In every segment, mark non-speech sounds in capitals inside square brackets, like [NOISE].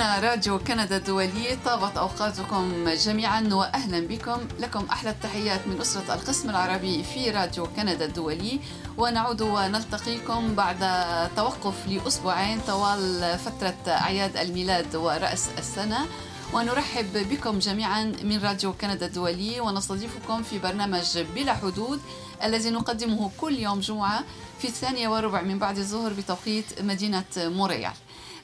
هنا راديو كندا الدولي طابت أوقاتكم جميعا وأهلا بكم. لكم أحلى التحيات من أسرة القسم العربي في راديو كندا الدولي. ونعود ونلتقيكم بعد توقف لأسبوعين طوال فترة أعياد الميلاد ورأس السنة. ونرحب بكم جميعا من راديو كندا الدولي. ونستضيفكم في برنامج بلا حدود الذي نقدمه كل يوم جمعة في الثانية وربع من بعد الظهر بتوقيت مدينة موريال.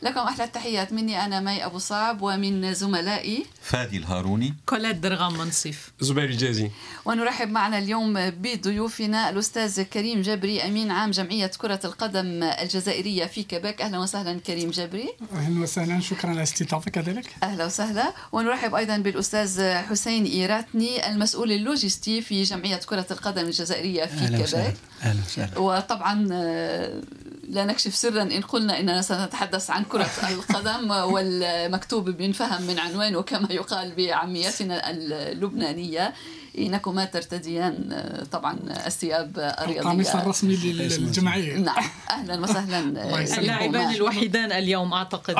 لكم أحلى التحيات. مني أنا مي أبو صعب ومن زملائي فادي الهاروني. كوليت درغام منصف زبير الجازي. ونرحب معنا اليوم بضيوفنا الأستاذ كريم جبري أمين عام جمعية كرة القدم الجزائرية في كيبيك أهلا وسهلا كريم جبري. أهلا وسهلا شكرا على استضافتك كذلك. أهلا وسهلا. ونرحب أيضا بالأستاذ حسين إيراتني المسؤول اللوجستي في جمعية كرة القدم الجزائرية في أهلا كيبيك وسهلا. أهلا وسهلا. وطبعا آه، لا نكشف سرا إن قلنا إننا سنتحدث عن كرة [LAUGHS] القدم والمكتوب بنفهم من عنوانه كما يقال بعاميتنا اللبنانية. إنكما ترتديان آه، طبعا الثياب القميص الرياضية الرسمي للجمعية. [LAUGHS] نعم. أهلا وسهلا. [LAUGHS] اللاعبان بكما. الوحيدان اليوم أعتقد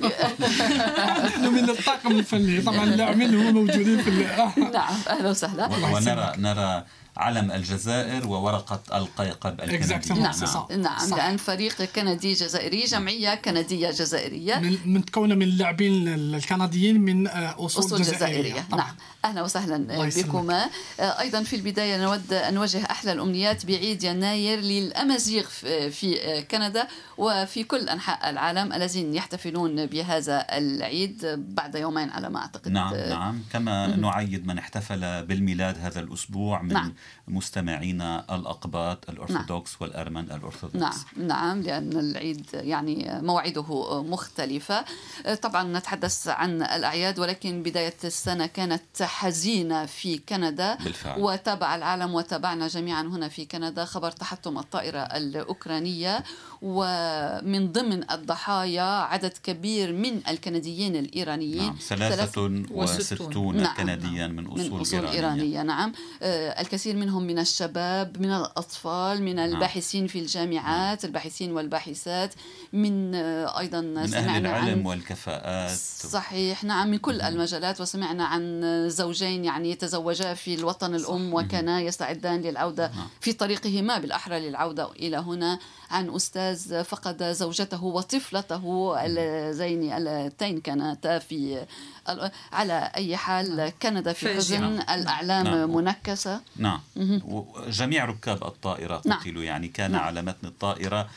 نحن من الطاقم الفني. طبعا اللاعبين هم موجودين في نعم. أهلا وسهلا. ونرى نرى علم الجزائر وورقة القيقب الكندي Exactement. نعم. نعم صح. لأن فريق كندي جزائري جمعية كندية جزائرية من متكونه من اللاعبين الكنديين من آه، أصول, أصول جزائرية طبعا نعم أهلا وسهلا. بكما آه، أيضا في البداية نود أن نوجه أحلى الأمنيات بعيد يناير للأمازيغ في- في آه، كندا وفي كل أنحاء العالم الذين يحتفلون بهذا العيد بعد يومين على ما أعتقد. نعم نعم. كما نعيد من احتفل بالميلاد هذا الأسبوع من نعم. مستمعينا الأقباط الأرثوذكس والأرمن الأرثوذكس. نعم نعم لأن العيد يعني موعده مختلفة. طبعا نتحدث عن الأعياد ولكن بداية السنة كانت حزينة في كندا. بالفعل. وتابع العالم وتابعنا جميعا هنا في كندا خبر تحطم الطائرة الأوكرانية. ومن ضمن الضحايا عدد كبير من الكنديين الإيرانيين. نعم ثلاثة وستون وستون. نعم. كنديا من من أصول, أصول إيرانية, إيرانية نعم. آه، الكثير منهم من الشباب من الأطفال من الباحثين في الجامعات الباحثين والباحثات من آه، أيضا من أهل العلم عن والكفاءات. صحيح نعم من كل المجالات. وسمعنا عن زوجين يعني تزوجا في الوطن الأم وكانا يستعدان للعودة في طريقهما بالأحرى للعودة إلى هنا. عن أستاذ فقد زوجته وطفلته اللذين اللتين كانتا في على أي حال كندا في حزن. الأعلام نعم. منكسة نعم جميع ركاب الطائرة نعم. قتلوا يعني كان نعم. على متن الطائرة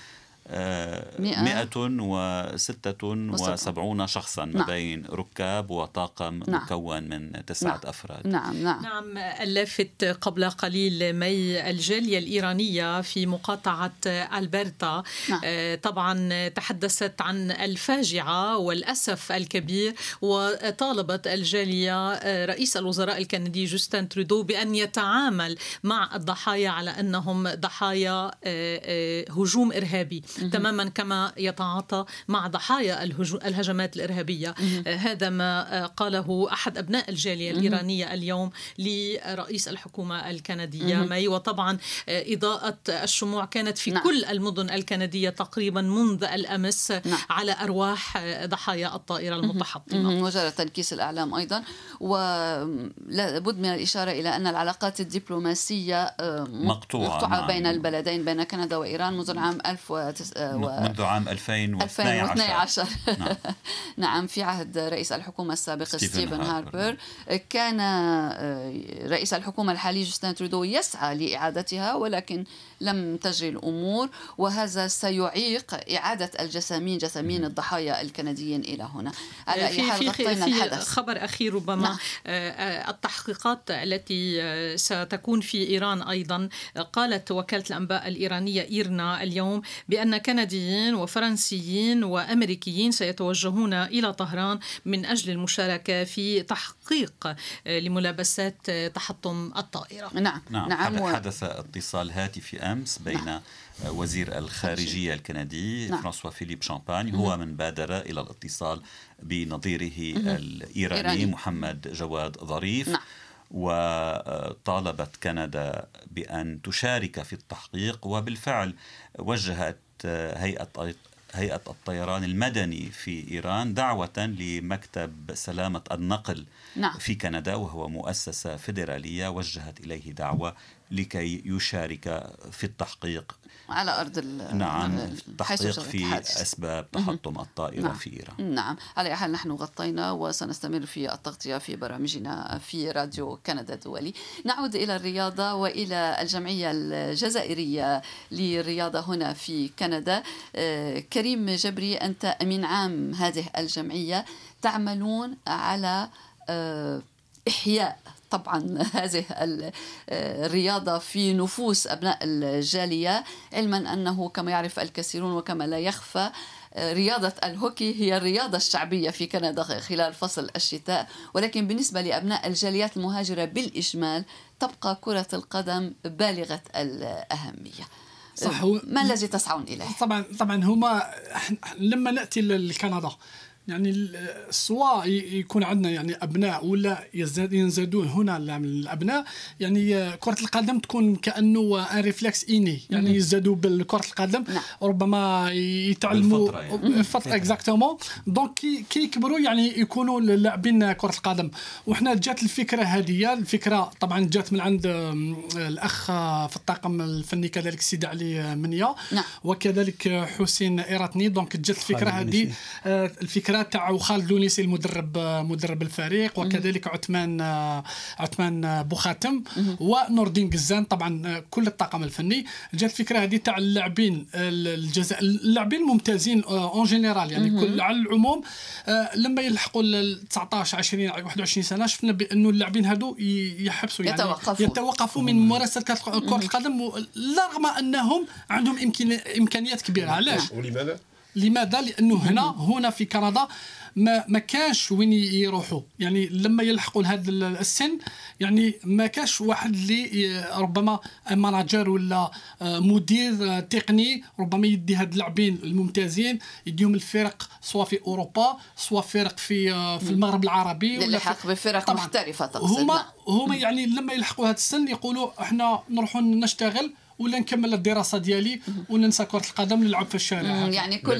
آه، مئة مئة وستة وسبعون شخصا ما نعم. بين ركاب وطاقم نعم. مكون من تسعة نعم. أفراد نعم نعم نعم اللافت قبل قليل مي الجالية الإيرانية في مقاطعة ألبرتا نعم. آه، طبعا تحدثت عن الفاجعة والأسف الكبير وطالبت الجالية آه، رئيس الوزراء الكندي جوستن ترودو بأن يتعامل مع الضحايا على أنهم ضحايا آه، هجوم إرهابي تماما كما يتعاطى مع ضحايا الهجمات الإرهابية. آه، هذا ما آه، قاله أحد أبناء الجالية الإيرانية اليوم لرئيس الحكومة الكندية مي وطبعا آه، إضاءة الشموع كانت في نعم. كل المدن الكندية تقريبا منذ الأمس نعم. على أرواح ضحايا الطائرة المتحطمة. وزارة تنكيس الأعلام أيضا. ولابد من الإشارة إلى أن العلاقات الدبلوماسية مقطوعة مقطوعة بين البلدين بين كندا وإيران منذ العام 1000 و... منذ عام 2012 2012 نعم. [LAUGHS] نعم في عهد رئيس الحكومة السابق ستيفن. هاربر كان آه، رئيس الحكومة الحالي جوستين ترودو يسعى لإعادتها ولكن لم تجري الأمور وهذا سيعيق إعادة الجسامين جسامين الضحايا الكنديين إلى هنا. على أي في حال في غطينا في الحدث. خبر أخير ربما. نعم. آه، آه، التحقيقات التي آه، ستكون في إيران أيضا آه، قالت وكالة الأنباء الإيرانية إيرنا اليوم بأن كنديين وفرنسيين وأمريكيين سيتوجهون إلى طهران من أجل المشاركة في تحقيق آه، لملابسات آه، تحطم الطائرة. نعم. نعم, نعم. حدث اتصال هاتفي امس بين نعم. وزير الخارجية الكندي نعم. فرانسوا فيليب شامباني هو من بادر إلى الاتصال بنظيره الإيراني إيراني. محمد جواد ظريف نعم. وطالبت كندا بأن تشارك في التحقيق وبالفعل وجهت هيئة هيئة الطيران المدني في إيران دعوة لمكتب سلامة النقل نعم. في كندا وهو مؤسسة فيدرالية وجهت إليه دعوة لكي يشارك في التحقيق على أرض ال- نعم وجد في الحادث. أسباب تحطم الطائرة نعم. في إيران. نعم. على أي حال نحن غطينا وسنستمر في التغطية في برامجنا في راديو كندا الدولي. نعود إلى الرياضة وإلى الجمعية الجزائرية للرياضة هنا في كندا. آه، كريم جبري أنت أمين عام هذه الجمعية تعملون على آه، إحياء طبعا [LAUGHS] هذه ال- الرياضة في نفوس أبناء الجالية علما أنه كما يعرف الكثيرون وكما لا يخفى رياضة الهوكي هي الرياضة الشعبية في كندا خلال فصل الشتاء ولكن بالنسبة لأبناء الجاليات المهاجرة بالإجمال تبقى كرة القدم بالغة الأهمية صح، ما الذي تسعون إليه؟ طبعا طبعا هما لما نأتي لكندا يعني سواء يكون عندنا يعني أبناء ولا يزداد ينزادون هنا ال- الأبناء يعني آه، كرة القدم تكون كأنه un réflexe إني يعني يزدادوا بالكرة القدم نعم. ربما يتعلموا. فطرة exactement donc كي كي يكبروا يعني يكونوا لاعبين كرة القدم وحنا جات الفكرة هذه الفكرة طبعا جات من عند الأخ آه، في الطاقم الفني كذلك السيد علي منيا نعم. وكذلك حسين إيراتني donc جات الفكرة هذه لونيسي. آه، تاع خالد لونيسي المدرب آه، مدرب الفريق وكذلك عثمان آه، عثمان آه، بوخاتم ونور الدين قزان طبعا آه، كل الطاقم الفني. جات الفكرة هذه تاع اللاعبين الجزائر اللاعبين الممتازين en général يعني كل على العموم آه، لما يلحقوا ال 19 20 21 سنة شفنا بأنه اللاعبين هادو ي- يحبسوا يعني يتوقفون. يتوقفوا من ممارسه كرة كرة القدم رغم أنهم عندهم إمكانيات كبيرة. علاش؟ ولماذا؟ لماذا؟ لأنه هنا هنا في كندا ما ما كانش وين يروحوا يعني لما يلحقوا لهذا السن يعني ما كانش واحد اللي ربما ماناجر ولا آه، مدير آه، تقني ربما يدي هاد اللاعبين الممتازين يديهم الفرق سواء في أوروبا سواء فرق في آه، في المغرب العربي ولا للحق في- بفرق. محترفة تقصد هما نعم. هما يعني لما يلحقوا هذا السن يقولوا إحنا نروحوا نشتغل ولا نكمل الدراسة ديالي وننسى كرة القدم نلعب في الشارع. يعني كل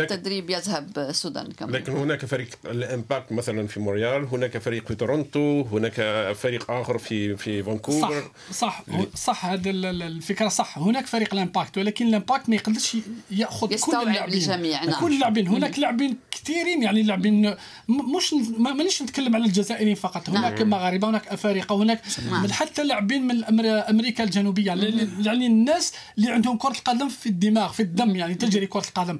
التدريب يذهب سودا كمان. لكن هناك فريق ال Impact مثلا في مونريال هناك فريق في تورونتو هناك فريق آخر في في صح فانكوفر. صح صح هذا ال- ال- الفكرة صح. هناك فريق ال Impact ولكن ال Impact ما يقدرش يأخذ كل اللاعبين. الجميع، نعم. كل اللاعبين. هناك لاعبين كثيرين يعني لاعبين م- مش ما- مانيش نتكلم على الجزائريين فقط. هناك مغاربة هناك أفارقة هناك نعم. من حتى لاعبين من أمريكا الجنوبية. يعني يعني الناس اللي عندهم كرة القدم في الدماغ في الدم يعني تجري كرة القدم.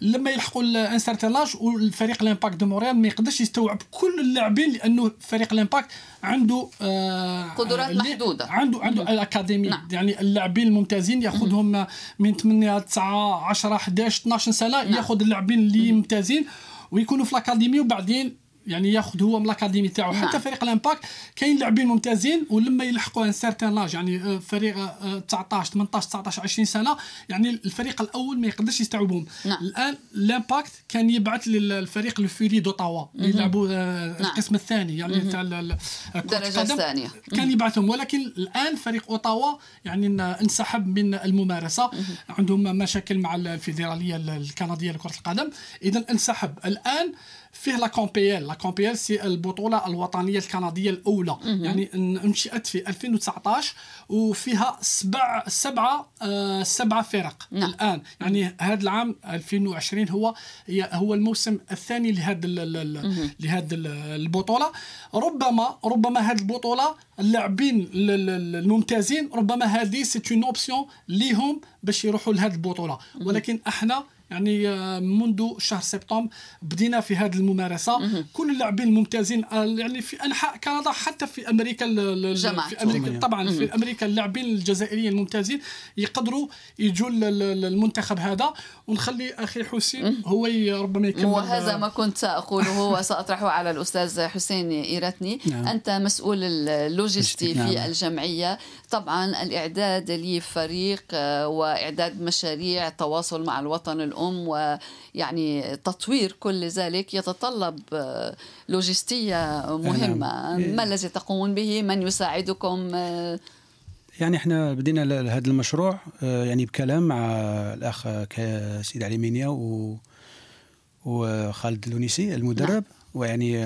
لما يلحقوا un certain âge والفريق ال Impact de Montréal ما يقدرش يستوعب كل اللاعبين لأنه فريق ال Impact عنده آه قدرات محدودة. عنده عنده ال académie نعم. يعني اللاعبين الممتازين يأخذهم من 8 9 10 11 12 سنة نعم. يأخذ اللاعبين اللي ممتازين ويكونوا في ال académie وبعدين يعني ياخذ هو من ال académie تاعو نعم. حتى فريق ال Impact كاين لاعبين ممتازين ولما يلحقوا un certain âge يعني آه، فريق آه، 19 18 19 20 سنة يعني الفريق الأول ما يقدرش يستوعبهم نعم. الآن ال Impact كان يبعث للفريق ال Fury d'Ottawa اللي يلعبوا آه، نعم. القسم الثاني يعني تاع ال- ال- كرة الدرجة القدم. الثانية. كان يبعثهم ولكن الآن فريق اوتاوا يعني ان- انسحب من الممارسة عندهم مشاكل مع الفيدرالية الكندية لكرة القدم اذا انسحب الآن فيه la CanPL la CanPL c'est البطولة الوطنية الكندية الأولى. يعني ان- انشئت في 2019 وفيها سبع سبعة آه سبعة فرق نعم. الآن. يعني هذا العام 2020 هو هو الموسم الثاني لهذا لهذا البطولة. ربما ربما هذه البطولة اللاعبين ال- ال- الممتازين ربما هذه c'est une option ليهم باش يروحوا لهذه البطولة. ولكن إحنا يعني آه، منذ شهر سبتمبر بدينا في هذه الممارسة. كل اللاعبين الممتازين آه، يعني في أنحاء كندا حتى في أمريكا ال- ال- جمعت. في أمريكا طبعا في أمريكا اللاعبين الجزائريين الممتازين يقدروا يجوا لل- لل- للمنتخب هذا. ونخلي أخي حسين هو ربما يكمل. وهذا ما كنت سأقوله وسأطرحه [LAUGHS] على الأستاذ حسين إيرتني نعم. أنت مسؤول اللوجستي نعم. في الجمعية. طبعا الإعداد لفريق آه، وإعداد مشاريع تواصل مع الوطن الأم ويعني تطوير كل ذلك يتطلب آه، لوجستية مهمة. نعم. ما الذي تقومون به؟ من يساعدكم؟ آه، يعني إحنا بدينا هذا المشروع آه، يعني بكلام مع الأخ سيد علي مينيا و وخالد اللونيسي المدرب. نعم. ويعني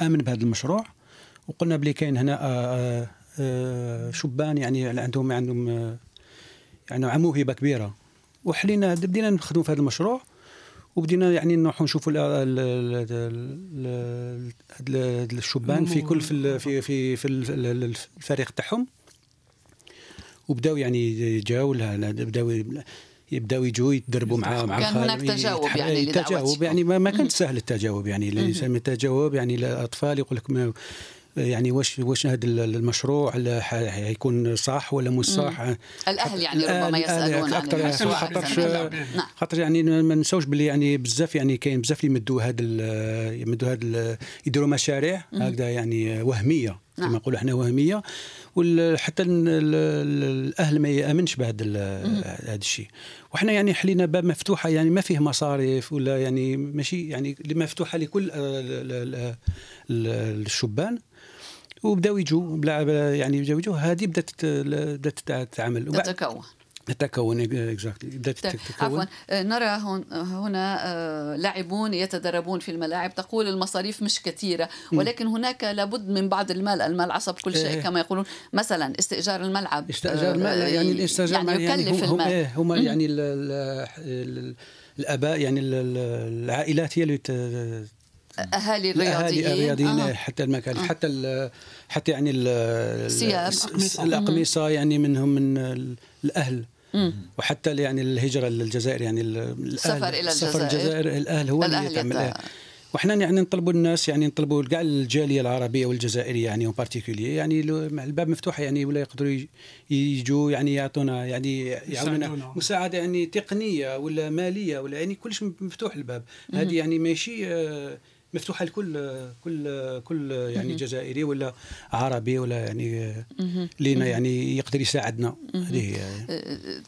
آمن بهذا المشروع. وقلنا بلي كاين هنا شبان يعني عندهم عندهم يعني موهبه كبيرة. وحلينا بدينا نخدموا في هذا المشروع وبدينا يعني نروحوا نشوفوا الشبان في كل في في في, في الفريق تاعهم. وبداو يعني جاوا بداو يبداو يجوا يتدربوا مع مع كان هناك تجاوب يعني تجاوب يعني ما, ما كانت سهل التجاوب يعني التجاوب يعني الاطفال يقول لك يعني واش واش هذا المشروع حيكون صح ولا مش صح؟ الأهل يعني ربما يسألون عن المشروع خاطر نعم. خاطر يعني ما نساوش باللي يعني بزاف يعني كاين بزاف يمدوا هذا يمدوا هذا يديروا مشاريع هكذا يعني وهمية كما نعم. نقولوا إحنا وهمية. وحتى الأهل ما يآمنش بهذا هذا الشيء وحنا يعني حلينا باب مفتوحة يعني ما فيه مصاريف ولا يعني ماشي يعني مفتوحة لكل الشبان. وبداو يجوا يعني بداو يجوا هذه بدات بدات تتعامل تتكون تتكون اكزاكتلي بدات تتكون. عفوا. آه، نرى هنا آه، لاعبون يتدربون في الملاعب. تقول المصاريف مش كثيرة ولكن هناك لابد من بعض المال المال عصب كل شيء إيه. كما يقولون. مثلا استئجار الملعب. استئجار الملعب آه، يعني الاستئجار يعني, يعني يكلف هم المال. إيه، هم يعني الأباء يعني العائلات هي اللي اهالي الرياضيين. الرياضيين آه. حتى المكان آه. حتى حتى يعني الأقمصة. يعني منهم من الأهل. مم. وحتى يعني الهجرة للجزائر يعني السفر إلى السفر الجزائر. الأهل هو اللي يعمل وحنا يعني نطلبوا الناس يعني نطلبوا كاع الجالية العربية والجزائرية يعني بارتيكولي يعني الباب مفتوح يعني ولا يقدروا يجوا يعني يعطونا يعني يعاونونا. مساعدة يعني تقنية ولا مالية ولا يعني كلش مفتوح الباب. هذه يعني ماشي آه مفتوحة لكل كل كل يعني جزائري ولا عربي ولا يعني لينا يعني يقدر يساعدنا. هذه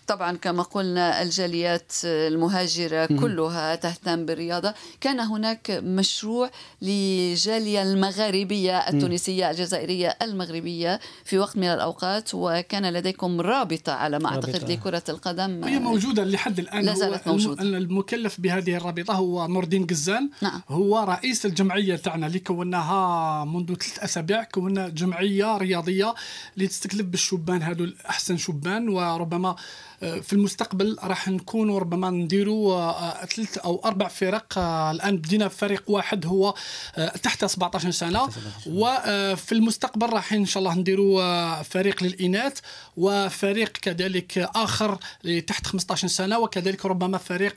طبعا كما قلنا الجاليات المهاجرة كلها تهتم بالرياضة. كان هناك مشروع لجالية المغاربية التونسية الجزائرية المغربية في وقت من الأوقات وكان لديكم رابطة على ما أعتقد لكرة القدم. هي موجودة لحد الآن. لا زالت موجودة. المكلف بهذه الرابطة هو نور الدين قزان. نعم. هو رئيس رئيس الجمعية تاعنا اللي كوناها منذ ثلاث أسابيع كونا جمعية رياضية اللي تستكلف بالشبان هذو احسن شبان وربما في المستقبل راح نكونوا ربما نديروا آه، ثلاث أو أربع فرق آه، الآن بدينا بفريق واحد هو آه، تحت 17 سنة. وفي المستقبل راح إن شاء الله نديروا فريق للإناث وفريق كذلك آخر تحت 15 سنة وكذلك ربما فريق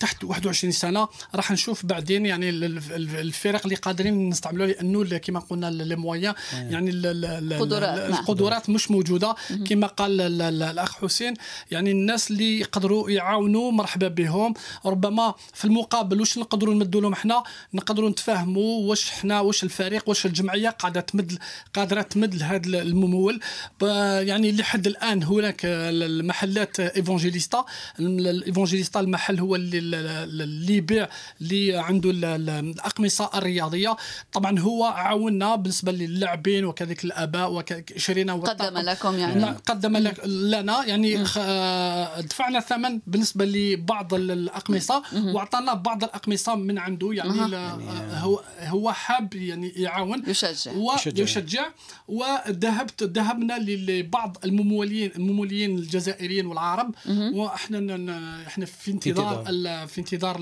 تحت 21 سنة. راح نشوف بعدين يعني الفرق اللي قادرين نستعملوها لأنه كما قلنا لي مويان يعني القدرات نعم. القدرات مش موجودة. كما قال الأخ حسين يعني الناس اللي يقدروا يعاونوا مرحبا بهم. ربما في المقابل واش نقدروا نمدوا لهم إحنا نقدروا نتفاهموا واش إحنا واش الفريق واش الجمعية قاعدة تمد قادرة تمد لهذا الممول. يعني لحد الآن هناك المحلات Evangelista ال Evangelista المحل هو اللي اللي يبيع اللي عنده الأقمصة الرياضية. طبعا هو عاوننا بالنسبة للاعبين وكذلك الآباء وشرينا قدم لكم يعني. قدم لنا. يعني دفعنا ثمن بالنسبة لبعض الأقمصة وأعطانا بعض الأقمصة من عنده يعني, يعني هو هو حاب يعني يعاون. يشجع. ويشجع وذهبت ذهبنا لبعض الممولين الممولين الجزائريين والعرب. وإحنا إحنا في انتظار في انتظار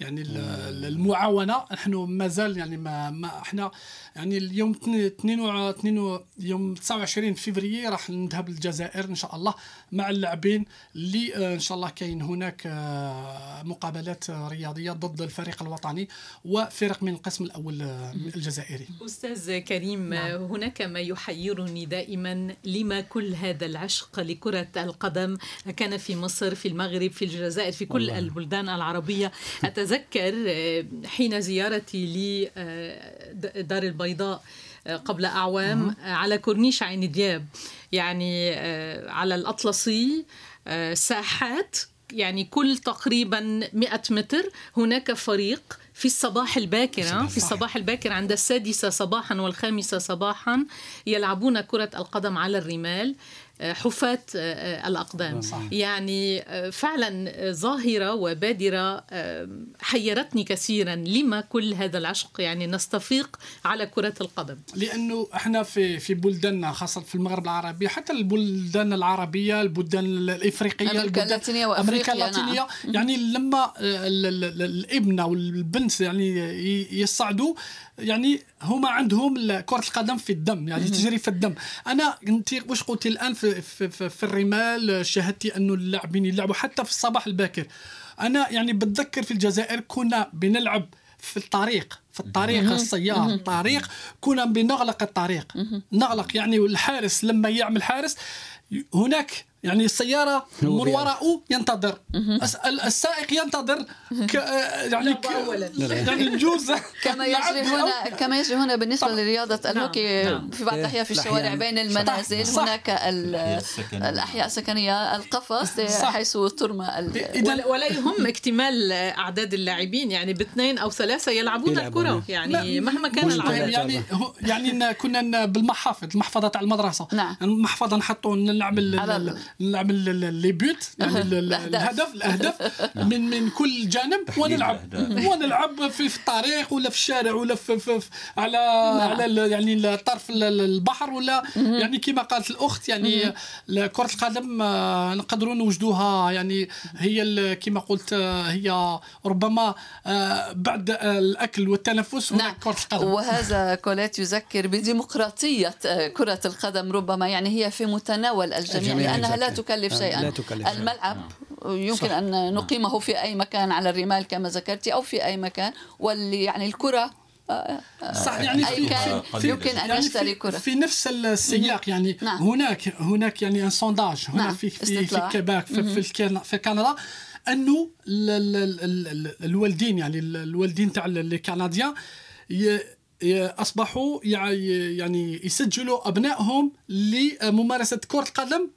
يعني المعاونة. نحن مازال يعني ما, ما إحنا يعني اليوم 2 يوم 29 فبراير راح نذهب للجزائر إن شاء الله مع اللاعبين اللي آه، إن شاء الله كاين هناك آه، مقابلات رياضية ضد الفريق الوطني وفرق من القسم الأول آه، الجزائري أستاذ كريم نعم. هناك ما يحيرني دائما لما كل هذا العشق لكرة القدم كان في مصر في المغرب في الجزائر في كل والله. البلدان العربية أتذكر حين زيارتي لدار البيضاء قبل أعوام على كورنيش عين دياب يعني آه، على الأطلسي آه، ساحات يعني كل تقريبا 100 متر. هناك فريق في الصباح الباكر في الصباح الباكر عند السادسة صباحا والخامسة صباحا يلعبون كرة القدم على الرمال. حفاة آه، الأقدام صح. يعني آه، فعلا ظاهرة وبادرة آه، حيرتني كثيرا لما كل هذا العشق يعني نستفيق على كرة القدم لأنه إحنا في في بلداننا خاصة في المغرب العربي حتى البلدان العربية البلدان الإفريقية أمريكا اللاتينية وأمريكا نعم. اللاتينية نعم. يعني لما الابن أو البنت يعني يصعدوا يعني هما عندهم كرة القدم في الدم يعني تجري في الدم. أنا أنت واش قلتي الآن في, في, في, في الرمال شاهدتي أنه اللاعبين يلعبوا حتى في الصباح الباكر. أنا يعني بتذكر في الجزائر كنا بنلعب في الطريق في الطريق السيارة الطريق كنا بنغلق الطريق. نغلق يعني الحارس لما يعمل حارس هناك يعني السيارة من وراءه ينتظر. السائق ينتظر. ك يعني ك يعني الجوز [LAUGHS] كما يجري هنا كما يجري هنا بالنسبة لرياضة نعم. الهوكي نعم. في بعض الأحيان في الشوارع بين المنازل صح. هناك الأحياء السكنية. القفص [LAUGHS] حيث ترمى ولا يهم [LAUGHS] اكتمال أعداد اللاعبين يعني باثنين أو ثلاثة يلعبون الكرة. يعني مهما كان العدد. يعني يعني كنا بالمحافظ المحفظة تاع المدرسة. نعم. المحفظة نحطوا نلعب نعمل لي بيوت يعني الهدف الأهداف من من كل جانب. [LAUGHS] ونلعب. [LAUGHS] ونلعب في, في الطريق ولا في الشارع ولا في, في, في على نعم. على يعني طرف البحر ولا يعني كما قالت الأخت يعني كرة القدم آه، نقدروا نوجدوها يعني هي كما قلت آه، هي ربما آه، بعد الأكل والتنفس نعم. كرة القدم. وهذا كولات يذكر بديمقراطية كرة القدم ربما يعني هي في متناول الجميع لأنها لا تكلف شيئا. لا تكلف الملعب يمكن صح. أن نقيمه في أي مكان على الرمال كما ذكرتي أو في أي مكان واللي يعني الكرة آه، آه، صح يعني أي كان في يمكن أن يعني يشتري كرة. في نفس السياق يعني نعم. هناك هناك يعني ان سونداج هنا نعم. في في في كيباك في, في, في كندا انه الوالدين يعني الوالدين تاع الكنديان أصبحوا يعني يسجلوا أبنائهم لممارسة كرة القدم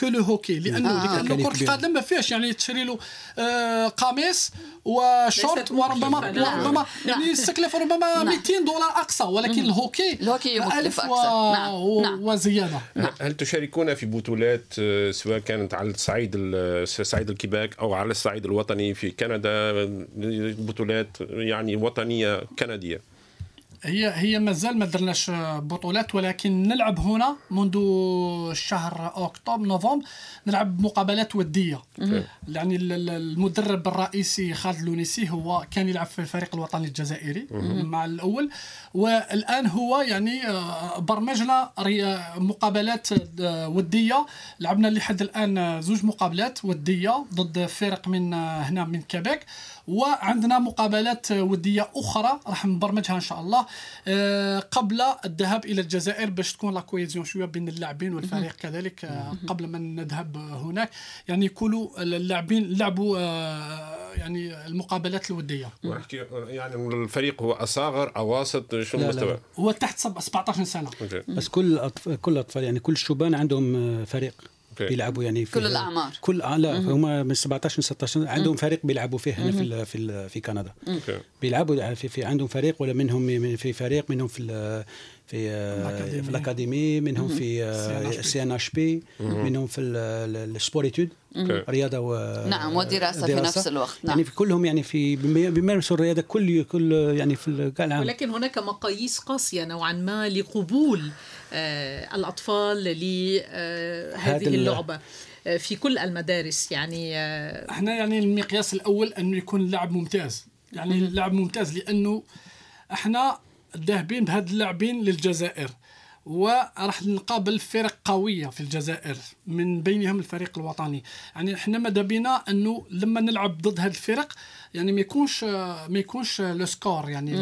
que le hockey لأنه آه لأنه كرة القدم ما فيهاش. يعني تشري له آه قميص وشورت وربما وربما يعني التكلفه ربما 200 نعم. دولار أقصى. ولكن الهوكي الهوكي مكلف أكثر. نعم. نعم. وزيادة. نعم. هل تشاركون في بطولات آه، سواء كانت على الصعيد صعيد الكيباك أو على الصعيد الوطني في كندا؟ بطولات يعني وطنية كندية. هي هي مازال ما درناش بطولات ولكن نلعب هنا منذ شهر أكتوبر نوفمبر نلعب مقابلات ودية. يعني المدرب الرئيسي خالد لونيسي هو كان يلعب في الفريق الوطني الجزائري مع الأول. والآن هو يعني آه، برمجنا مقابلات آه، ودية. لعبنا لحد الآن زوج مقابلات ودية ضد فرق من آه، هنا من كيبيك وعندنا مقابلات ودية أخرى راح نبرمجها إن شاء الله. قبل الذهاب إلى الجزائر باش تكون لا كويزيون شوية بين اللاعبين والفريق كذلك قبل ما نذهب هناك. يعني يكونوا اللاعبين لعبوا يعني المقابلات الودية. يعني الفريق هو أصاغر أواسط شو المستوى؟ هو تحت 17 سنة. بس كل أطفال كل الاطفال يعني كل الشبان عندهم فريق. بيلعبوا يعني في كل الأعمار. كل آه، لا هم من 17 ل 16 عندهم فريق بيلعبوا فيه هنا في في في كندا. بيلعبوا في, في عندهم فريق ولا منهم في فريق منهم في في آه، في ال académie منهم في ال CNHP منهم في ال sport-études رياضة و نعم ودراسة في نفس الوقت. نعم. يعني في كلهم يعني في بيمارسوا الرياضة كل كل يعني في العام ولكن هناك مقاييس قاسية نوعا ما لقبول آه الأطفال لهذه آه اللعبة. آه في كل المدارس يعني إحنا يعني المقياس الأول أنه يكون اللعب ممتاز. يعني اللعب ممتاز لأنه إحنا ذاهبين بهاد اللاعبين للجزائر. وراح نقابل فرق قوية في الجزائر من بينهم الفريق الوطني. يعني إحنا ماذا بينا؟ أنه لما نلعب ضد هذه الفرق يعني ما يكونش ما يكونش لو سكور يعني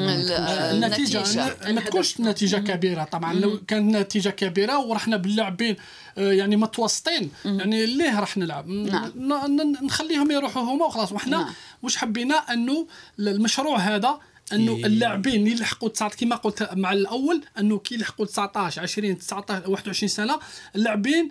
النتيجه ما تكونش نتيجة كبيرة. طبعا لو كانت نتيجة كبيرة ورحنا باللاعبين آه، يعني متوسطين يعني ليه راح نلعب؟ نعم. نخليهم يروحوا هما وخلاص. وحنا نعم. واش حبينا؟ أنه المشروع هذا انه اللاعبين اللي يلحقوا 19 كما قلت مع الأول أنه كي يلحقوا 19 20 19 21 سنة اللاعبين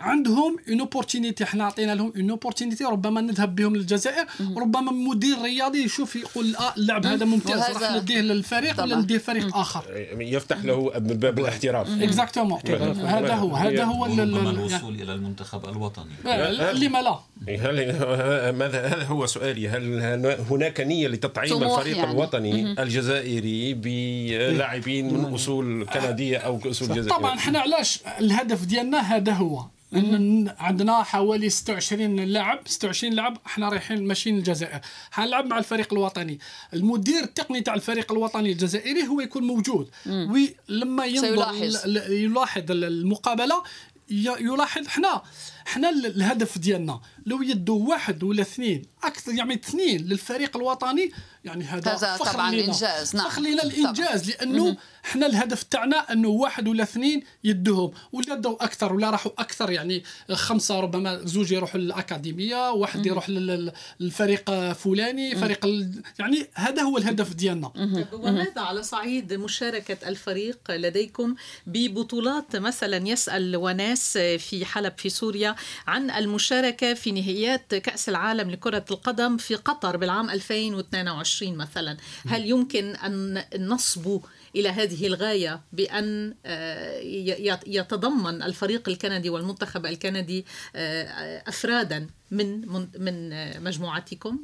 عندهم une opportunité إحنا عطينا لهم une opportunité ربما نذهب بهم للجزائر. ربما مدير رياضي يشوف يقول آه اللاعب هذا ممتاز. راح نديه للفريق ولا نديه فريق آخر؟ يفتح له باب الاحتراف اكزاكتومون هذا هو هذا هو الوصول إلى المنتخب الوطني. لما لا؟ هل ماذا هذا هو سؤالي. هل هناك نية لتطعيم الفريق يعني. الوطني الجزائري بلاعبين من أصول كندية أو أصول جزائرية؟ طبعا إحنا علاش الهدف ديالنا هذا هو؟ عندنا حوالي 26 لاعب 26 لاعب إحنا رايحين ماشيين الجزائر حنلعب مع الفريق الوطني. المدير التقني تاع الفريق الوطني الجزائري هو يكون موجود. ولما ينظر يلاحظ المقابلة يلاحظ إحنا إحنا الهدف ديالنا. لو يدوا واحد ولا اثنين أكثر يعني اثنين للفريق الوطني يعني هذا هذا طبعا لنا. إنجاز نعم. فخر لنا الإنجاز طبعا. لأنه إحنا الهدف تاعنا أنه واحد ولا اثنين يدوهم ولا دوا أكثر ولا راحوا أكثر يعني خمسة ربما زوج يروحوا للأكاديمية واحد يروح للفريق فلاني فريق يعني هذا هو الهدف ديالنا. وماذا على صعيد مشاركة الفريق لديكم ببطولات مثلا؟ يسأل وناس في حلب في سوريا عن المشاركة في نهائيات كأس العالم لكرة القدم في قطر بالعام 2022 مثلا. هل يمكن أن نصبوا إلى هذه الغاية بأن آه، يتضمن الفريق الكندي والمنتخب الكندي آه، أفرادا من من مجموعتكم؟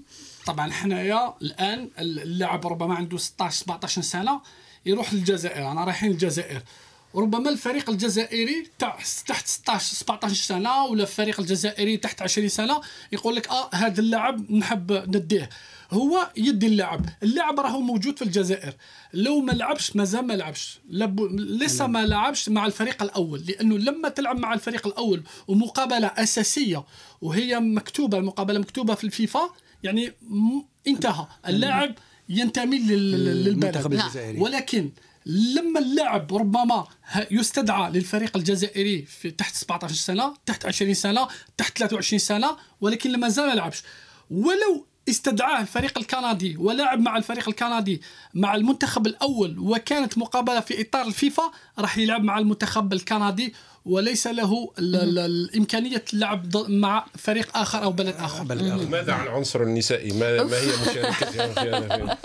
طبعا حنايا الآن اللاعب ربما عنده 16 17 سنة يروح للجزائر. أنا رايحين الجزائر ربما الفريق الجزائري تحت 16 17 سنة ولا الفريق الجزائري تحت 20 سنة يقول لك آه هذا اللاعب نحب نديه. هو يدي اللاعب. اللاعب راهو موجود في الجزائر. لو ما لعبش مازال ما لعبش. لب... لسه ما لعبش مع الفريق الأول. لأنه لما تلعب مع الفريق الأول ومقابلة أساسية وهي مكتوبة المقابلة مكتوبة في الفيفا يعني. انتهى. اللاعب ينتمي للمنتخب الجزائري. ولكن لما اللاعب ربما يستدعى للفريق الجزائري في تحت 17 سنة تحت 20 سنة تحت 23 سنة ولكن لما زال لعبش. ولو استدعاه الفريق الكندي ولعب مع الفريق الكندي مع المنتخب الأول وكانت مقابلة في إطار الفيفا راح يلعب مع المنتخب الكندي وليس له الإمكانية اللعب مع فريق آخر أو بلد آخر. ماذا عن العنصر النسائي؟ ما, ما هي مشاركتها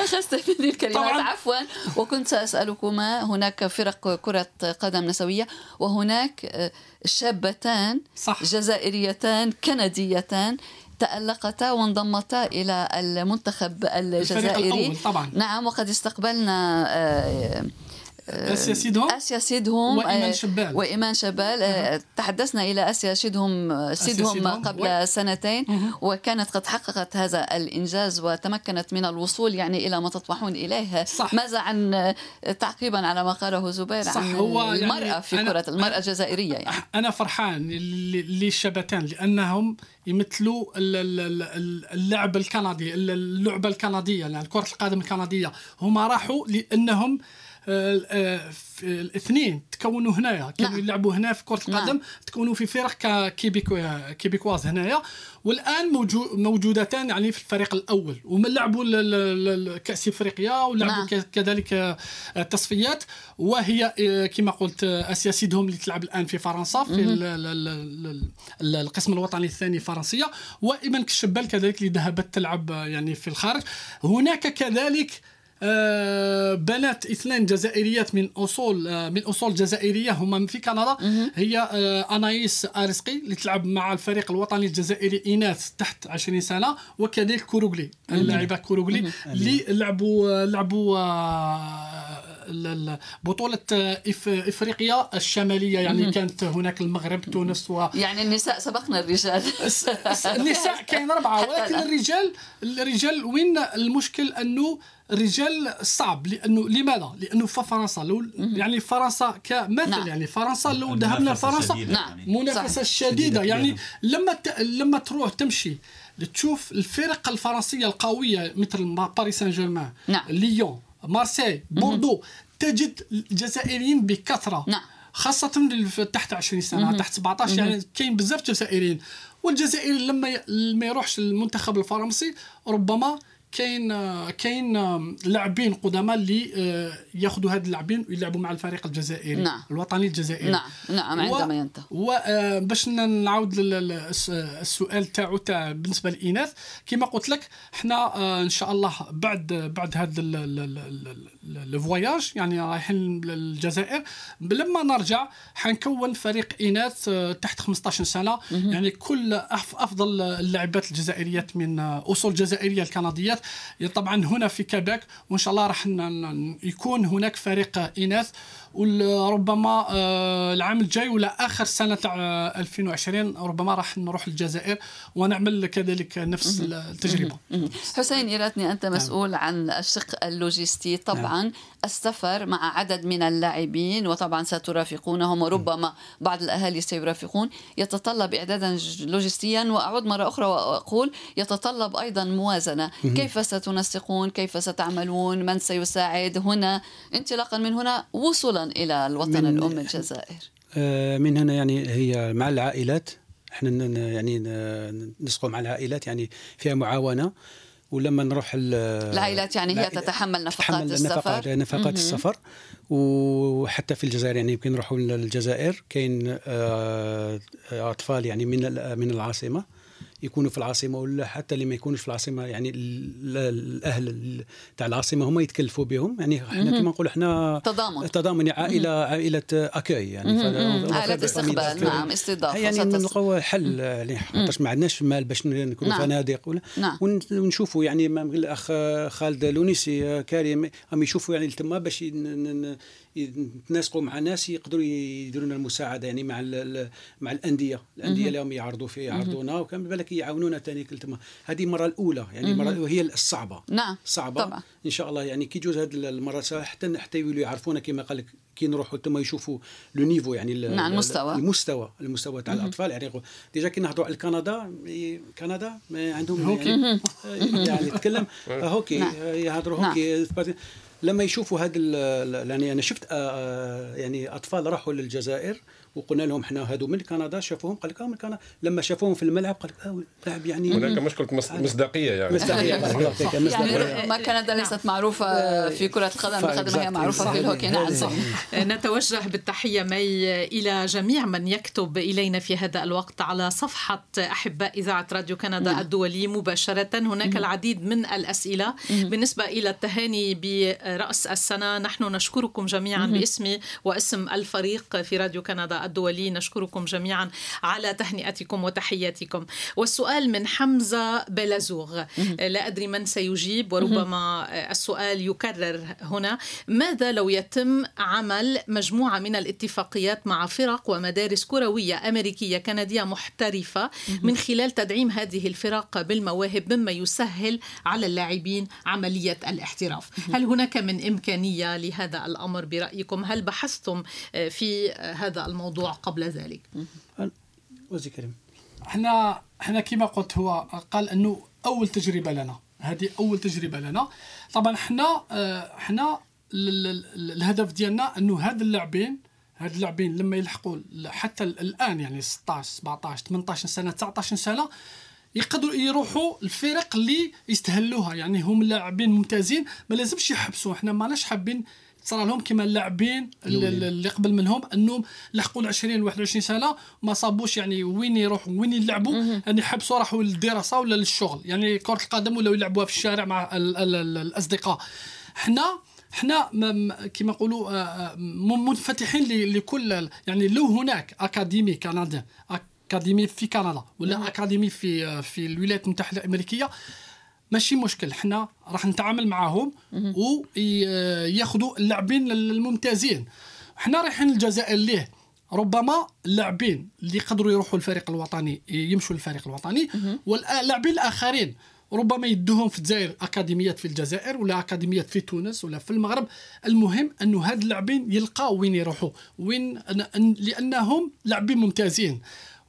اخذت مني الكلمات عفوا. وكنت سأسألكما هناك فرق كرة قدم نسوية وهناك آه، شابتان صح. جزائريتان كنديتان. تألقتا وانضمتا إلى المنتخب الجزائري طبعا. نعم وقد استقبلنا آه، آسيا سيدهم؟ آسيا سيدهم وإيمان شبال. وإيمان شبال. أه. تحدثنا إلى آسيا سيدهم سيدهم قبل و... سنتين وكانت قد حققت هذا الإنجاز وتمكنت من الوصول يعني إلى ما تطمحون إليه. صح. ماذا عن تعقيبا على ما قاله زبير صح. عن هو يعني المرأة يعني في كرة المرأة الجزائرية يعني؟ أنا فرحان للشابتان لأنهم يمثلوا اللعب الكندي اللعبة الكندية يعني كره القدم الكندية. هم راحوا لأنهم الاثنين تكونوا هنايا. كانوا نعم. يلعبوا هنا في كرة القدم نعم. تكونوا في فرق كيبيكو كيبيكواز هنايا. والآن موجودتان يعني في الفريق الأول. لعبوا كأس إفريقيا ولعبوا نعم. كذلك التصفيات. وهي كما قلت أسيا سيدهم اللي تلعب الآن في فرنسا في القسم الوطني الثاني فرنسية. وايمن كشبال كذلك اللي ذهبت تلعب يعني في الخارج. هناك كذلك آه، بنات اثنين جزائريات من أصول آه، من أصول جزائرية هما في كندا. هي آه، أنايس أرسقي اللي تلعب مع الفريق الوطني الجزائري اناث تحت 20 سنة وكذلك كوروغلي اللاعبة كوروغلي اللي لعبوا لعبوا بطولة إفريقيا الشمالية يعني كانت هناك المغرب تونس و يعني النساء سبقنا الرجال. النساء كاين أربعة ولكن الرجال الرجال وين المشكل أنه الرجال صعب لأنه لماذا؟ لأنه في فرنسا لو يعني فرنسا كمثل نعم. يعني فرنسا لو ذهبنا لفرنسا نعم. منافسة شديدة يعني لما ت... لما تروح تمشي تشوف الفرق الفرنسية القوية مثل باريس سان جيرمان نعم. ليون مارسيل بوردو تجد الجزائريين بكثرة نعم. خاصة تحت 20 سنة تحت 17 يعني كاين بزاف جزائريين. والجزائري لما ما يروحش المنتخب الفرنسي ربما كاين كاين لاعبين قدامى اللي آه، ياخذوا هاد اللاعبين ويلعبوا مع الفريق الجزائري نعم. الوطني الجزائري نعم نعم عندما. ينتهي وباش نعاود السؤال تاعو تاع بالنسبة للاناث كما قلت لك حنا إن شاء الله بعد بعد هذا الفواياج يعني رايحين للجزائر لما نرجع حنكون فريق إناث تحت 15 سنة يعني كل أفضل اللاعبات الجزائريات من أصول جزائرية الكنديات طبعا هنا في كيبيك وإن شاء الله راح يكون هناك فريق إناث. وربما آه، العام الجاي ولا آخر سنة تاع 2020 ربما راح نروح للجزائر ونعمل كذلك نفس التجربة. حسين إيراتني أنت نعم. مسؤول عن الشق اللوجستي. طبعا نعم. السفر مع عدد من اللاعبين وطبعا سترافقونهم وربما بعض الأهالي سيرافقون يتطلب اعدادا لوجستيا. وأعود مرة أخرى وأقول يتطلب أيضا موازنة. كيف ستنسقون؟ كيف ستعملون؟ من سيساعد هنا؟ انطلاقا من هنا وصولا إلى الوطن الأم الجزائر. آه، من هنا يعني هي مع العائلات. إحنا يعني نسقوا مع العائلات يعني فيها معاونة. ولما نروح العائلات يعني هي تتحمل نفقات السفر؟ نفقات, نفقات السفر. وحتى في الجزائر يعني يمكن نروحوا للجزائر. كاين آه، أطفال يعني من من العاصمة. يكونوا في العاصمة ولا حتى اللي ما يكونوش في العاصمة يعني الأهل تاع العاصمة هم يتكلفوا بهم. يعني إحنا كما نقول إحنا تضامن. تضامن يعني عائلة عائلة أكاي يعني عائلة استقبال. نعم استضافة يعني نلقوا حل يعني ما عندناش مال باش نكونوا نعم. فنادق ولا. نعم. ونشوفوا يعني الأخ خالد لونيسي كريم هم يشوفوا يعني تما باش يتناسقوا مع ناس يقدروا يديروا لنا المساعدة يعني مع مع الأندية. الأندية اللي هم يعرضوا في يعرضونا وكان بالك يعاونونا ثاني قلت هذه المرة الأولى يعني المرة هي الصعبة. نعم صعبة. طبعا. إن شاء الله يعني كي يجوز هذه المرة حتى حتى يولوا يعرفونا كما قال لك كي نروحوا تما يشوفوا le niveau يعني نعم المستوى. المستوى المستوى تاع الأطفال. يعني déjà كي نهضروا على كندا كندا عندهم يعني, يعني تكلم [LAUGHS] هوكي نعم. يهضروا هوكي. نعم. لما يشوفوا هذا يعني أنا شفت آه، آه، يعني أطفال راحوا للجزائر وقلنا لهم إحنا هادو من كندا شافوهم قال لك آه، من كندا. لما شافوهم في الملعب قال لك آه لاعب يعني هناك مشكلة مصداقية يعني. مصداقية [LAUGHS] يعني ما كندا ليست معروفة في كرة القدم بقدر ما هي معروفة في الهوكي. نعم. [LAUGHS] نتوجه بالتحية مي إلى جميع من يكتب إلينا في هذا الوقت على صفحة أحباء إذاعة راديو كندا نعم. الدولي. مباشرة هناك العديد من الأسئلة. بالنسبة إلى التهاني برأس السنة نحن نشكركم جميعا باسمي واسم الفريق في راديو كندا الدولي نشكركم جميعا على تهنئتكم وتحياتكم. والسؤال من حمزة بلازوغ. لا أدري من سيجيب وربما السؤال يكرر هنا. ماذا لو يتم عمل مجموعة من الاتفاقيات مع فرق ومدارس كروية أمريكية كندية محترفة من خلال تدعيم هذه الفرق بالمواهب مما يسهل على اللاعبين عملية الاحتراف؟ هل هناك من إمكانية لهذا الأمر برأيكم؟ هل بحثتم في هذا الموضوع؟ الموضوع قبل ذلك. وزي كريم. إحنا إحنا كما قلت هو قال أنه أول تجربة لنا. هذه أول تجربة لنا. طبعا إحنا إحنا الهدف ديالنا أنه هاد اللاعبين هاد اللاعبين لما يلحقوا حتى الآن يعني 16 17 18 سنة 19 سنة يقدروا يروحوا الفرق اللي يستهلوها. يعني هم لاعبين ممتازين ما لازمش يحبسوا. إحنا ماناش حابين صار لهم كما اللاعبين اللي قبل منهم. انهم لحقوا ال 20 21 سنة. ما صابوش يعني وين يروحوا وين يلعبوا. يعني حبسوا راحوا للدراسة ولا للشغل. يعني كرة القدم ولا يلعبوها في الشارع مع ال ال ال الأصدقاء. حنا حنا كما نقولوا آه، آه، منفتحين لكل يعني لو هناك أكاديمي كندي أكاديمي في كندا ولا أكاديمي في آه، في الولايات المتحدة الأمريكية ماشي مشكل. حنا راح نتعامل معاهم وياخذوا اللاعبين الممتازين. حنا رايحين الجزائر ليه؟ ربما اللاعبين اللي يقدروا يروحوا الفريق الوطني يمشوا للفريق الوطني واللاعبين الآخرين. ربما يدوهم في الجزائر أكاديميات في الجزائر ولا أكاديميات في تونس ولا في المغرب. المهم انه هاد اللاعبين يلقاو وين يروحوا وين لأنهم لاعبين ممتازين.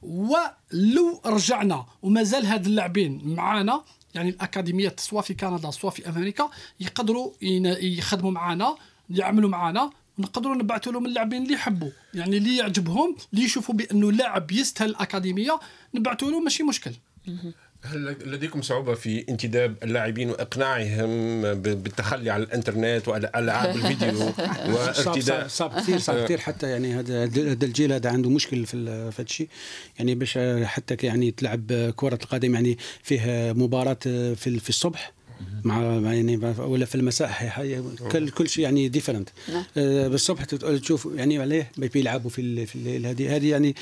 ولو رجعنا ومازال هاد اللاعبين معانا يعني الاكاديميات سواء في كندا سواء في أمريكا يقدروا يخدموا معنا يعملوا معنا نقدروا نبعثوا لهم اللاعبين اللي يحبوا. يعني اللي يعجبهم اللي يشوفوا بأنه لاعب يستاهل الأكاديمية نبعثوا له ماشي مشكل. هل لديكم صعوبة في انتداب اللاعبين وإقناعهم بالتخلي عن الإنترنت وألعاب [LAUGHS] الفيديو وارتداء؟ صعب كثير صعب كثير. حتى يعني هذا هذا الجيل هذا عنده مشكل في هذا الشيء. يعني باش حتى يعني تلعب كرة القدم يعني فيه مباراة في في الصبح مع يعني ولا في المساء كل كل شيء يعني ديفرنت نعم. آه، بالصبح تشوف يعني عليه بيلعبوا في في هذه هذه يعني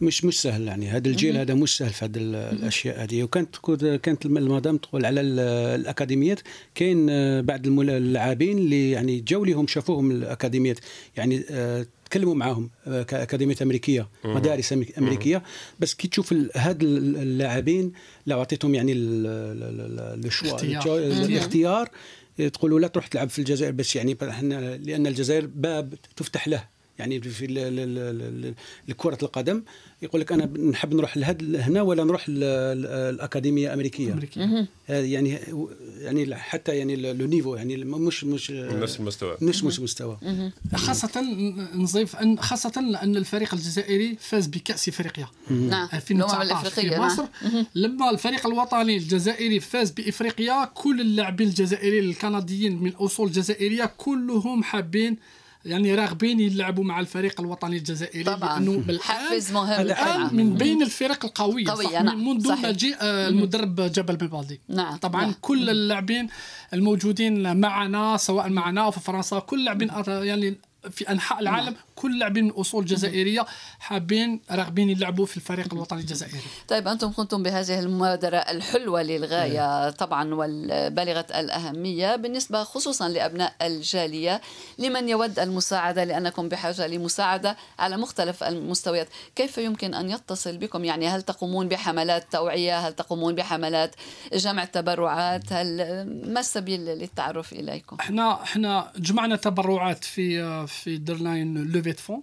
مش مش سهل يعني. هذا الجيل هذا مش سهل في هذه الأشياء هذه. وكانت كانت المدام تقول على الأكاديميات كاين آه، بعض اللاعبين اللي يعني جاوا لهم شافوهم الأكاديميات. يعني آه، تكلموا معاهم آه، كاكاديميات أمريكية مدارس أمريكية. بس كي تشوف هاد اللاعبين لو أعطيتهم يعني الشوا الاختيار. تقولوا لا تروح تلعب في الجزائر بس يعني لأن الجزائر باب تفتح له. يعني في كرة القدم يقول لك أنا نحب نروح لهد هنا ولا نروح الأكاديمية الأمريكية؟ أمريكية. يعني يعني حتى يعني لو نيفو يعني مش مش نفس المستوى. مش مش مستوى. خاصة نضيف ان خاصة ان الفريق الجزائري فاز بكأس إفريقيا. نعم. 2019 في نعم. مصر. لما الفريق الوطني الجزائري فاز بإفريقيا كل اللاعبين الجزائريين الكنديين من اصول جزائريه كلهم حابين يعني راغبين يلعبوا مع الفريق الوطني الجزائري طبعا لأنه حافز مهم الآن من بين الفرق القوية قوية نعم. منذ مجيء المدرب جبل بيبالدي نعم طبعا نعم. كل اللاعبين الموجودين معنا سواء معنا أو في فرنسا كل لاعبين يعني في أنحاء العالم نعم. كل لاعبين من أصول جزائرية حابين راغبين يلعبوا في الفريق الوطني الجزائري. طيب أنتم قمتم بهذه المبادرة الحلوة للغاية. طبعا والبالغة الأهمية بالنسبة خصوصا لأبناء الجالية لمن يود المساعدة لأنكم بحاجة لمساعدة على مختلف المستويات، كيف يمكن أن يتصل بكم؟ يعني هل تقومون بحملات توعية؟ هل تقومون بحملات جمع تبرعات؟ هل ما السبيل للتعرف إليكم؟ إحنا إحنا جمعنا تبرعات في في درنا لوفي فون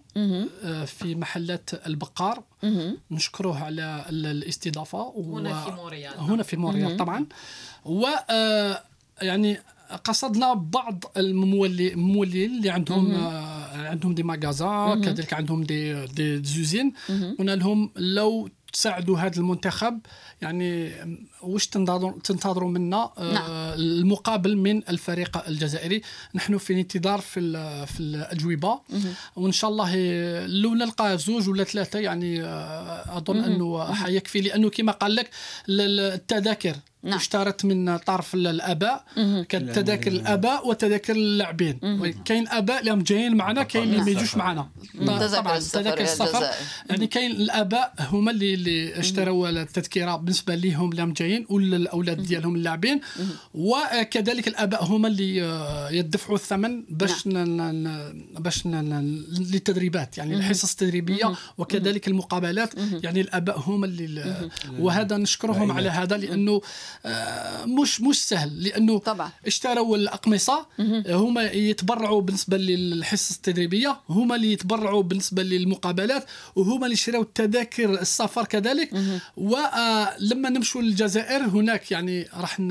في محلات البقار. نشكروه على الاستضافة هنا في موريال. هنا في موريال طبعا. و آه، يعني قصدنا بعض الممولين اللي عندهم آه عندهم دي ماغازا كذلك عندهم دي دي زوزين. قلنا لهم لو تساعدوا هذا المنتخب يعني واش تنتظروا منا آه، نعم. المقابل من الفريق الجزائري. نحن في انتظار في في الأجوبة. وإن شاء الله لو نلقى زوج ولا ثلاثة يعني آه، أظن أنه حيكفي. لأنه كما قال لك التذاكر نعم. اشترت من طرف الأباء. كانت تذاكر الأباء وتذاكر اللاعبين. كاين أباء اللي جايين معنا كاين اللي ما يجوش معنا. طبعا تذاكر السفر يعني كاين الأباء هما اللي اللي اشتروا التذكرة بالنسبة لهم اللي جايين ولا الأولاد ديالهم اللاعبين. وكذلك الآباء هما اللي آه، يدفعوا الثمن باش نعم. باش للتدريبات يعني الحصص التدريبية وكذلك المقابلات. يعني الآباء هما اللي وهذا نشكرهم على هذا لأنه آه، مش مش سهل. لأنه طبعا. اشتروا الأقمصة هما يتبرعوا بالنسبة للحصص التدريبية هما اللي يتبرعوا بالنسبة للمقابلات وهما اللي شراوا التذاكر السفر كذلك. ولما نمشوا للجزائر هناك يعني راح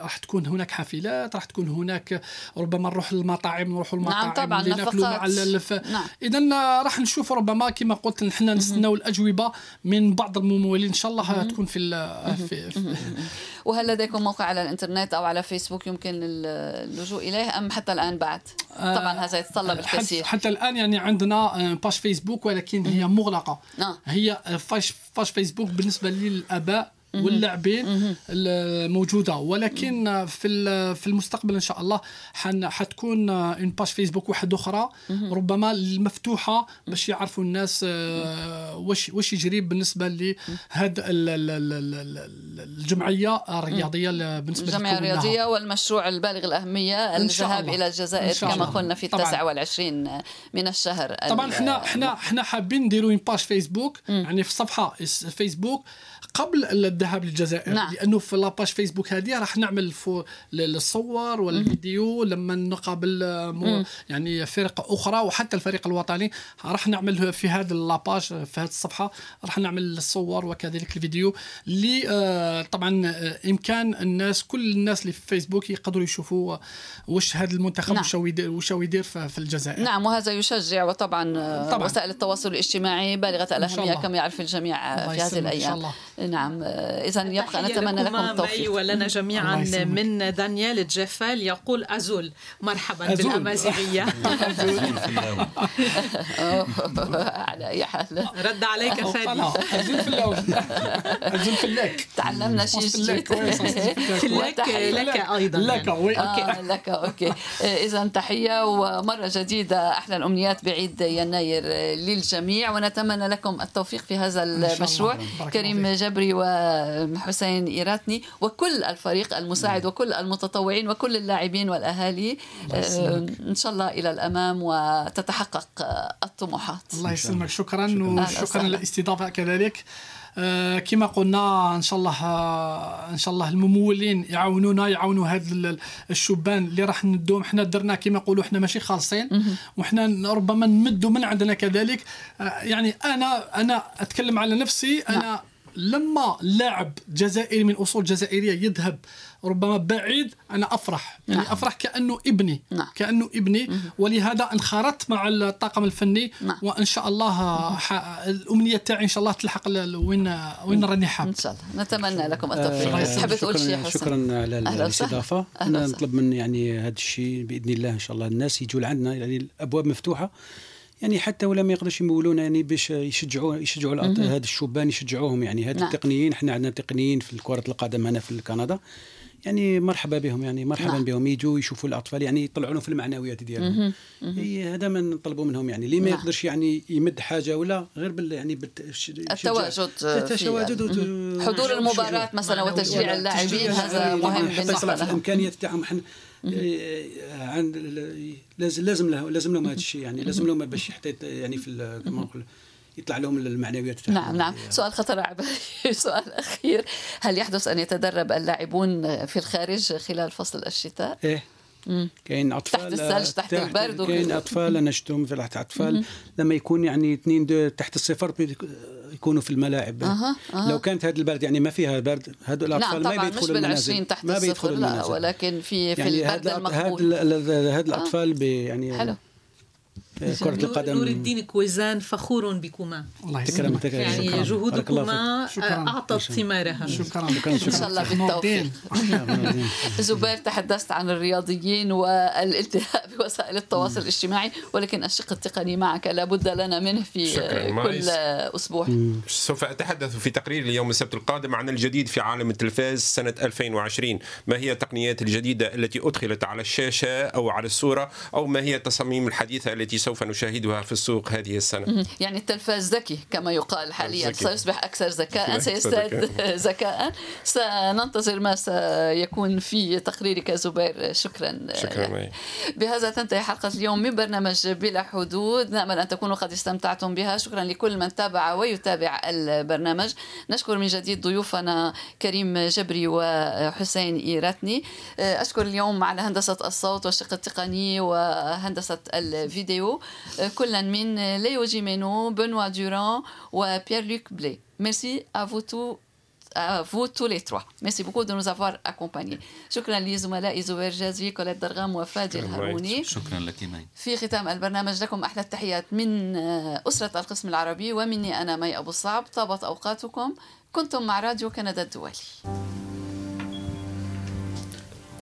راح تكون هناك حافلات راح تكون هناك ربما نروح للمطاعم نروحوا المطاعم نعم طبعا ناكلوا مع الف... نعم. اذا راح نشوف ربما كما قلت نحن نستناو الأجوبة من بعض الممولين. إن شاء الله تكون في, في, في وهل لديكم موقع على الإنترنت أو على فيسبوك يمكن اللجوء إليه أم حتى الآن بعد؟ طبعا هذا يتطلب الكثير. حتى الآن يعني عندنا page Facebook ولكن هي مغلقة. نعم. هي page Facebook بالنسبة للآباء. واللاعبين الموجودة. ولكن في في المستقبل إن شاء الله حتكون une page Facebook واحدة أخرى. ربما المفتوحة باش يعرفوا الناس آه، واش واش يجري بالنسبة لهذا الجمعية الرياضية بالنسبة الجمعية الرياضية والمشروع البالغ الأهمية الذهاب إلى الجزائر كما قلنا في التاسع والعشرين من الشهر طبعا إحنا إحنا إحنا حابين نديروا une page Facebook يعني في صفحة فيسبوك قبل الذهاب للجزائر نعم. لأنه في la page Facebook هذه راح نعمل الصور والفيديو لما نقابل مو يعني فرق أخرى وحتى الفريق الوطني راح نعمل في هذا la page في هذه الصفحة راح نعمل الصور وكذلك الفيديو اللي آه طبعا آه إمكان الناس كل الناس اللي في فيسبوك يقدروا يشوفوا واش هذا المنتخب نعم. واش يدير في الجزائر نعم وهذا يشجع وطبعا, طبعا. وسائل التواصل الاجتماعي بالغة الأهمية كما يعرف الجميع في هذه الأيام نعم. إذا يبقى نتمنى لكم التوفيق. ولنا جميعا من دانيال جيفال يقول أزول. مرحبا أزول. بالأمازيغية. [LAUGHS] [LAUGHS] على أي حال. رد عليك فادي Azul fellawen. [LAUGHS] Azul fellak تعلمنا شيء جديد. لك لك أيضا لك. يعني. OK. لك OK. إذا تحية ومرة جديدة. أحلى الأمنيات بعيد يناير للجميع. ونتمنى لكم التوفيق في هذا المشروع. كريم جبري وحسين إيراتني وكل الفريق المساعد وكل المتطوعين وكل اللاعبين والأهالي آه، إن شاء الله إلى الأمام وتتحقق الطموحات. الله يسلمك. شكرا وشكرا للاستضافة كذلك. آه، كما قلنا إن شاء الله آه، إن شاء الله الممولين يعاونونا يعاونوا هاد الشبان اللي راح ندوم. حنا درنا كما يقولوا حنا ماشي خالصين. وحنا ربما نمدوا من عندنا كذلك. يعني أنا أنا أتكلم على نفسي. أنا نعم. لما لاعب جزائري من أصول جزائرية يذهب ربما بعيد أنا أفرح. يعني نعم. أفرح كأنه ابني. نعم. كأنه ابني. مم. ولهذا انخرطت مع الطاقم الفني. نعم. وإن شاء الله الأمنية تاعي إن شاء الله تلحق وين وين راني حاب. إن شاء الله. نتمنى لكم التوفيق. آه تحب تقول شيء حسن؟ شكرا على الاستضافة. أنا نطلب من يعني هذا الشيء بإذن الله إن شاء الله. الناس يجوا لعندنا. يعني الأبواب مفتوحة. يعني حتى ولا ما يقدرش يمولونا يعني باش يشجعوا يشجعوا هاد الشبان يشجعوهم يعني. هاد نعم. التقنيين إحنا عندنا تقنيين في كره القدم هنا في كندا. يعني مرحبا بهم يعني مرحبا نعم. بهم. يجوا يشوفوا الأطفال يعني يطلعوا لهم في المعنويات ديالهم. هذا ما نطلبوا منهم يعني. اللي ما نعم. يقدرش يعني يمد حاجة ولا غير بال يعني التواجد التواجد حضور المباراة مثلا وتشجيع اللاعبين هذا مهم بالنسبة لهم. الإمكانيات تاعهم. عند لازم لازم له لازم لهم هذا الشيء يعني لازم لهم باش حتى يعني في كما نقول يطلع لهم المعنويات نعم نعم. سؤال خطر [LAUGHS] سؤال أخير. هل يحدث أن يتدرب اللاعبون في الخارج خلال فصل الشتاء؟ إيه. كاين أطفال تحت الثلج تحت, تحت البرد كاين أطفال أنا شفتهم في تحت أطفال. لما يكون يعني اثنين تحت الصفر يكونوا في الملاعب. أه. أه. لو كانت هذا البلد يعني ما فيها برد هذول الأطفال نعم ما بيدخلوا المنازل. تحت ما بيدخلوا المنازل. ولكن في في يعني البرد المقبول. هذا الأطفال يعني حلو. كرة القدم نور الدين كويزان فخور بكما الله يسلمك يعني جهودكما أعطت ثمارها. شكرا شكرا [LAUGHS] إن شاء الله بالتوفيق. [LAUGHS] زبير تحدثت عن الرياضيين والالتهاء [LAUGHS] بوسائل التواصل الاجتماعي ولكن الشق التقني معك لابد لنا منه في كل أسبوع. سوف أتحدث في تقرير اليوم السبت القادم عن الجديد في عالم التلفاز سنة 2020 ما هي التقنيات الجديدة التي أدخلت على الشاشة أو على الصورة؟ أو ما هي التصاميم الحديثة التي سوف نشاهدها في السوق هذه السنة. يعني التلفاز ذكي كما يقال حاليا. سيصبح أكثر ذكاء سيزداد [LAUGHS] ذكاء. سننتظر ما سيكون في تقريرك زبير. شكرا شكرا بهذا تنتهي حلقة اليوم من برنامج بلا حدود. نأمل أن تكونوا قد استمتعتم بها. شكرا لكل من تابع ويتابع البرنامج. نشكر من جديد ضيوفنا كريم جبري وحسين إيراتني. أشكر اليوم على هندسة الصوت والشق التقني وهندسة الفيديو. كلا من ليو جيمينو بنوا دوران وبيير لوك بلي merci à vous tous à vous tous les trois. Merci beaucoup de nous avoir accompagnés. شكرا لزملائي زوير جازي كوليت درغام وفادي الهاروني شكرا لك مي في ختام البرنامج لكم أحلى التحيات من اسره القسم العربي ومني أنا مي ابو الصعب طابت اوقاتكم كنتم مع راديو كندا الدولي